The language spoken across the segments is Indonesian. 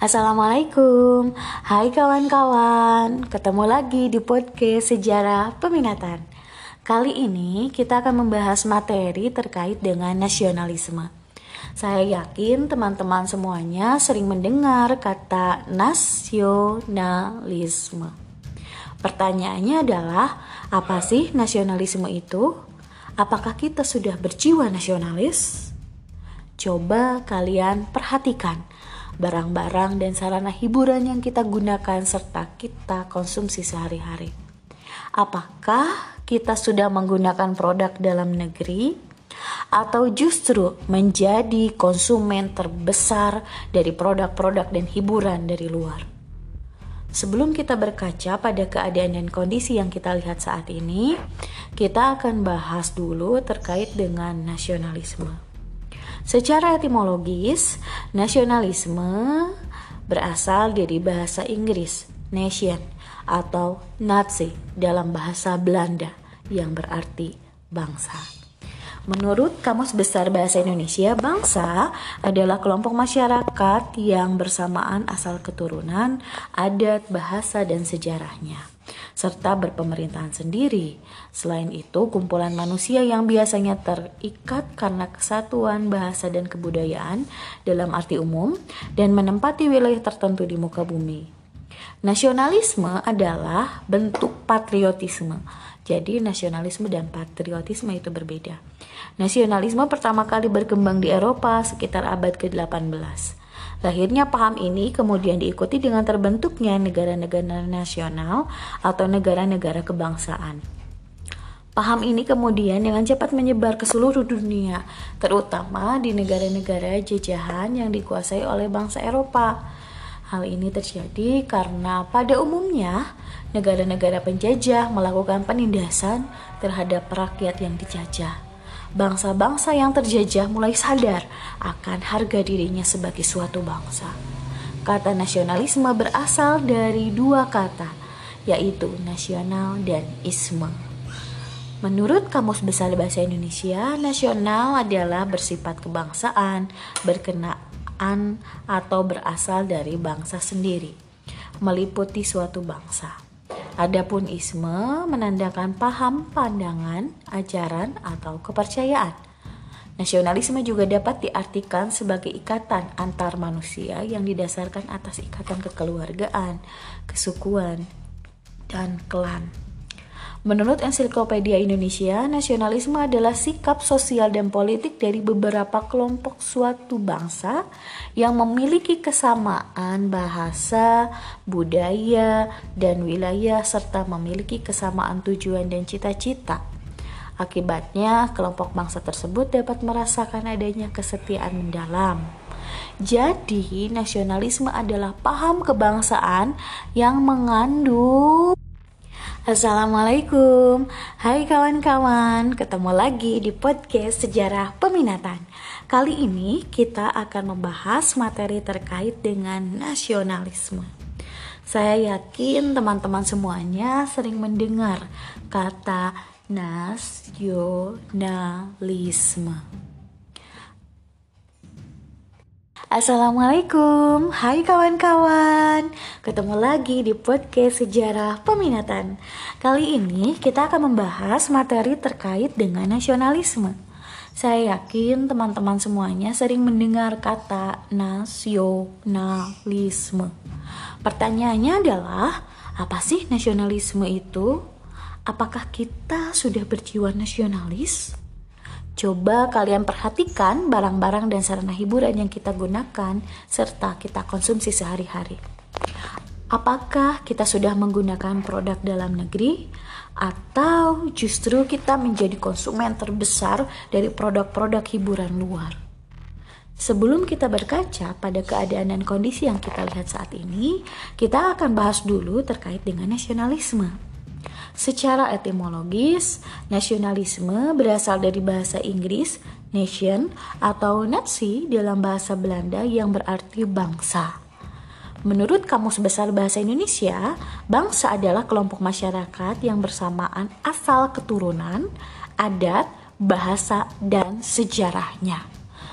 Assalamualaikum, hai kawan-kawan, ketemu lagi di podcast Sejarah Peminatan. Kali ini kita akan membahas materi terkait dengan nasionalisme. Saya yakin teman-teman semuanya sering mendengar kata nasionalisme. Pertanyaannya adalah, apa sih nasionalisme itu? Apakah kita sudah berjiwa nasionalis? Coba kalian perhatikan barang-barang dan sarana hiburan yang kita gunakan serta kita konsumsi sehari-hari. Apakah kita sudah menggunakan produk dalam negeri atau justru menjadi konsumen terbesar dari produk-produk dan hiburan dari luar? Sebelum kita berkaca pada keadaan dan kondisi yang kita lihat saat ini, kita akan bahas dulu terkait dengan nasionalisme. Secara etimologis, nasionalisme berasal dari bahasa Inggris nation atau Nazi dalam bahasa Belanda yang berarti bangsa. Menurut Kamus Besar Bahasa Indonesia, bangsa adalah kelompok masyarakat yang bersamaan asal keturunan, adat, bahasa, dan sejarahnya serta berpemerintahan sendiri. Selain itu, kumpulan manusia yang biasanya terikat karena kesatuan bahasa dan kebudayaan dalam arti umum dan menempati wilayah tertentu di muka bumi. Nasionalisme adalah bentuk patriotisme. Jadi nasionalisme dan patriotisme itu berbeda. Nasionalisme pertama kali berkembang di Eropa sekitar abad ke-18. Lahirnya paham ini kemudian diikuti dengan terbentuknya negara-negara nasional atau negara-negara kebangsaan. Paham ini kemudian dengan cepat menyebar ke seluruh dunia, terutama di negara-negara jajahan yang dikuasai oleh bangsa Eropa. Hal ini terjadi karena pada umumnya negara-negara penjajah melakukan penindasan terhadap rakyat yang dijajah bangsa-bangsa yang terjajah mulai sadar akan harga dirinya sebagai suatu bangsa. Kata nasionalisme berasal dari dua kata, yaitu nasional dan isme. Menurut Kamus Besar Bahasa Indonesia, nasional adalah bersifat kebangsaan, berkenaan atau berasal dari bangsa sendiri, meliputi suatu bangsa. Adapun isme menandakan paham, pandangan, ajaran, atau kepercayaan. Nasionalisme juga dapat diartikan sebagai ikatan antar manusia yang didasarkan atas ikatan kekeluargaan, kesukuan, dan klan. Menurut Ensiklopedia Indonesia, nasionalisme adalah sikap sosial dan politik dari beberapa kelompok suatu bangsa yang memiliki kesamaan bahasa, budaya, dan wilayah serta memiliki kesamaan tujuan dan cita-cita. Akibatnya, kelompok bangsa tersebut dapat merasakan adanya kesetiaan mendalam. Jadi, nasionalisme adalah paham kebangsaan yang mengandung Assalamualaikum. Hai kawan-kawan Ketemu lagi di podcast Sejarah Peminatan. Kali ini kita akan membahas materi terkait dengan nasionalisme. Saya yakin teman-teman semuanya sering mendengar kata nasionalisme Assalamualaikum, hai kawan-kawan. Ketemu lagi di podcast Sejarah Peminatan. Kali ini kita akan membahas materi terkait dengan nasionalisme. Saya yakin teman-teman semuanya sering mendengar kata nasionalisme. Pertanyaannya adalah, apa sih nasionalisme itu? Apakah kita sudah berjiwa nasionalis? Coba kalian perhatikan barang-barang dan sarana hiburan yang kita gunakan serta kita konsumsi sehari-hari. Apakah kita sudah menggunakan produk dalam negeri atau justru kita menjadi konsumen terbesar dari produk-produk hiburan luar? Sebelum kita berkaca pada keadaan dan kondisi yang kita lihat saat ini, kita akan bahas dulu terkait dengan nasionalisme. Secara etimologis, nasionalisme berasal dari bahasa Inggris nation atau nazi dalam bahasa Belanda yang berarti bangsa. Menurut Kamus Besar Bahasa Indonesia, bangsa adalah kelompok masyarakat yang bersamaan asal keturunan, adat, bahasa, dan sejarahnya,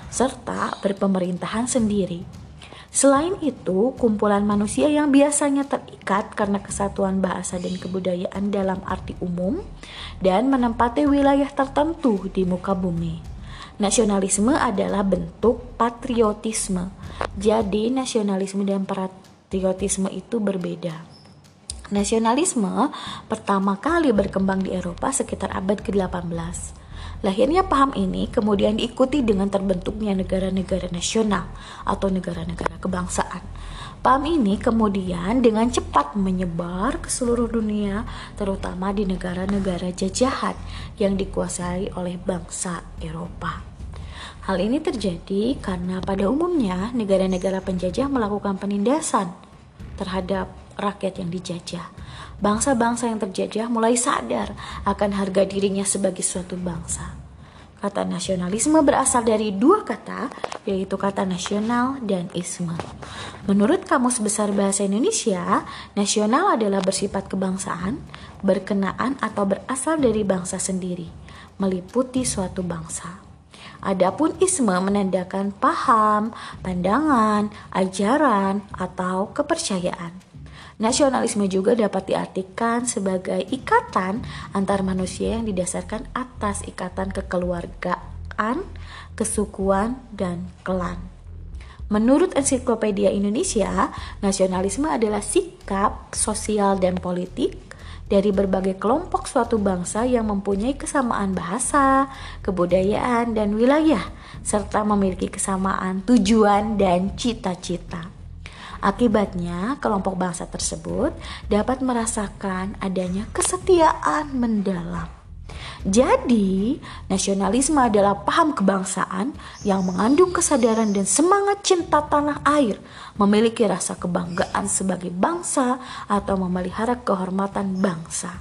serta berpemerintahan sendiri. Selain itu, kumpulan manusia yang biasanya terikat karena kesatuan bahasa dan kebudayaan dalam arti umum dan menempati wilayah tertentu di muka bumi. Nasionalisme adalah bentuk patriotisme. Jadi, nasionalisme dan patriotisme itu berbeda. Nasionalisme pertama kali berkembang di Eropa sekitar abad ke-18. Lahirnya paham ini kemudian diikuti dengan terbentuknya negara-negara nasional atau negara-negara kebangsaan. Paham ini kemudian dengan cepat menyebar ke seluruh dunia, terutama di negara-negara jajahan yang dikuasai oleh bangsa Eropa. Hal ini terjadi karena pada umumnya negara-negara penjajah melakukan penindasan terhadap rakyat yang dijajah bangsa-bangsa yang terjajah mulai sadar akan harga dirinya sebagai suatu bangsa. Kata nasionalisme berasal dari dua kata, yaitu kata nasional dan isme. Menurut Kamus Besar Bahasa Indonesia, nasional adalah bersifat kebangsaan, berkenaan atau berasal dari bangsa sendiri, meliputi suatu bangsa. Adapun isme menandakan paham, pandangan, ajaran, atau kepercayaan. Nasionalisme juga dapat diartikan sebagai ikatan antar manusia yang didasarkan atas ikatan kekeluargaan, kesukuan, dan klan. Menurut Ensiklopedia Indonesia, nasionalisme adalah sikap sosial dan politik dari berbagai kelompok suatu bangsa yang mempunyai kesamaan bahasa, kebudayaan, dan wilayah, serta memiliki kesamaan tujuan dan cita-cita. Akibatnya, kelompok bangsa tersebut dapat merasakan adanya kesetiaan mendalam. Jadi, nasionalisme adalah paham kebangsaan yang mengandung kesadaran dan semangat cinta tanah air, memiliki rasa kebanggaan sebagai bangsa atau memelihara kehormatan bangsa.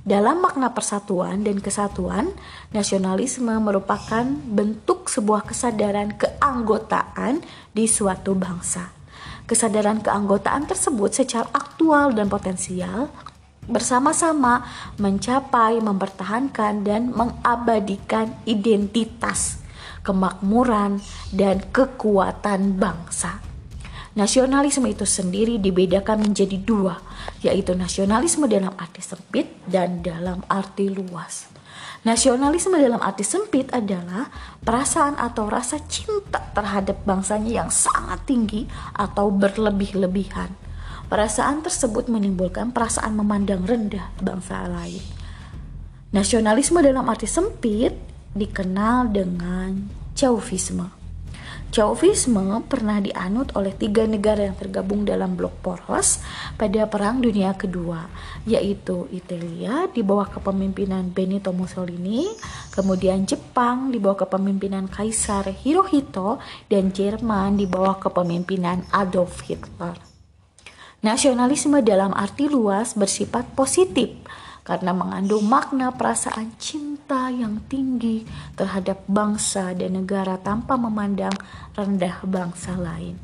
Dalam makna persatuan dan kesatuan, nasionalisme merupakan bentuk sebuah kesadaran keanggotaan di suatu bangsa. Kesadaran keanggotaan tersebut secara aktual dan potensial bersama-sama mencapai, mempertahankan, dan mengabadikan identitas, kemakmuran, dan kekuatan bangsa. Nasionalisme itu sendiri dibedakan menjadi dua, yaitu nasionalisme dalam arti sempit dan dalam arti luas. Nasionalisme dalam arti sempit adalah perasaan atau rasa cinta terhadap bangsanya yang sangat tinggi atau berlebih-lebihan. Perasaan tersebut menimbulkan perasaan memandang rendah bangsa lain. Nasionalisme dalam arti sempit dikenal dengan Chauvisme. Chauvisme pernah dianut oleh tiga negara yang tergabung dalam blok poros pada Perang Dunia Kedua, yaitu Italia di bawah kepemimpinan Benito Mussolini, kemudian Jepang di bawah kepemimpinan Kaisar Hirohito, dan Jerman di bawah kepemimpinan Adolf Hitler. Nasionalisme dalam arti luas bersifat positif karena mengandung makna perasaan cinta yang tinggi terhadap bangsa dan negara tanpa memandang rendah bangsa lain.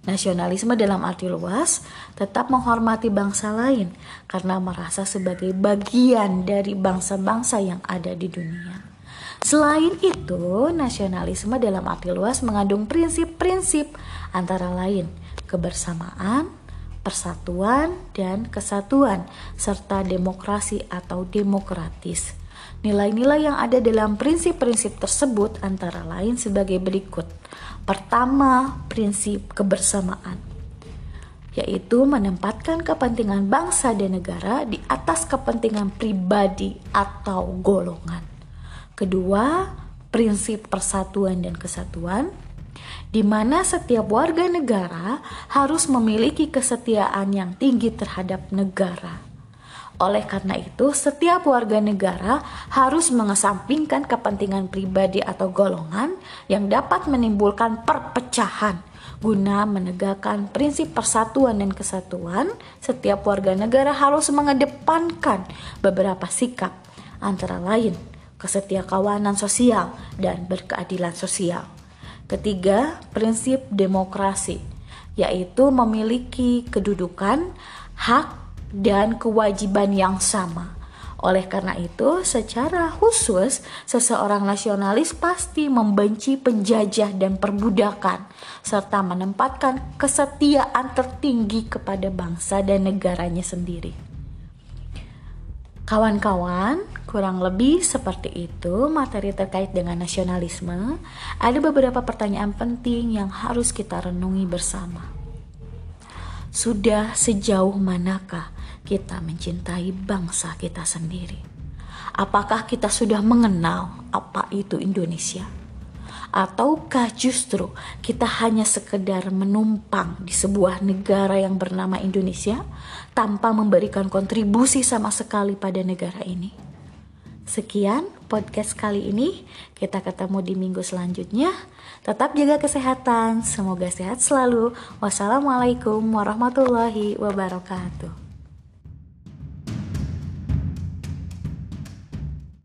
Nasionalisme dalam arti luas tetap menghormati bangsa lain karena merasa sebagai bagian dari bangsa-bangsa yang ada di dunia. Selain itu, nasionalisme dalam arti luas mengandung prinsip-prinsip antara lain kebersamaan, persatuan dan kesatuan, serta demokrasi atau demokratis. Nilai-nilai yang ada dalam prinsip-prinsip tersebut antara lain sebagai berikut. Pertama, prinsip kebersamaan, yaitu menempatkan kepentingan bangsa dan negara di atas kepentingan pribadi atau golongan. Kedua, prinsip persatuan dan kesatuan, di mana setiap warga negara harus memiliki kesetiaan yang tinggi terhadap negara. Oleh karena itu, setiap warga negara harus mengesampingkan kepentingan pribadi atau golongan yang dapat menimbulkan perpecahan. Guna menegakkan prinsip persatuan dan kesatuan, setiap warga negara harus mengedepankan beberapa sikap, antara lain kesetiakawanan sosial dan berkeadilan sosial. Ketiga, prinsip demokrasi, yaitu memiliki kedudukan, hak, dan kewajiban yang sama. Oleh karena itu, secara khusus, seseorang nasionalis pasti membenci penjajah dan perbudakan, serta menempatkan kesetiaan tertinggi kepada bangsa dan negaranya sendiri. Kawan-kawan, kurang lebih seperti itu materi terkait dengan nasionalisme. Ada beberapa pertanyaan penting yang harus kita renungi bersama. Sudah sejauh manakah kita mencintai bangsa kita sendiri? Apakah kita sudah mengenal apa itu Indonesia? Ataukah justru kita hanya sekedar menumpang di sebuah negara yang bernama Indonesia tanpa memberikan kontribusi sama sekali pada negara ini? Sekian podcast kali ini. Kita ketemu di minggu selanjutnya. Tetap jaga kesehatan. Semoga sehat selalu. Wassalamualaikum warahmatullahi wabarakatuh.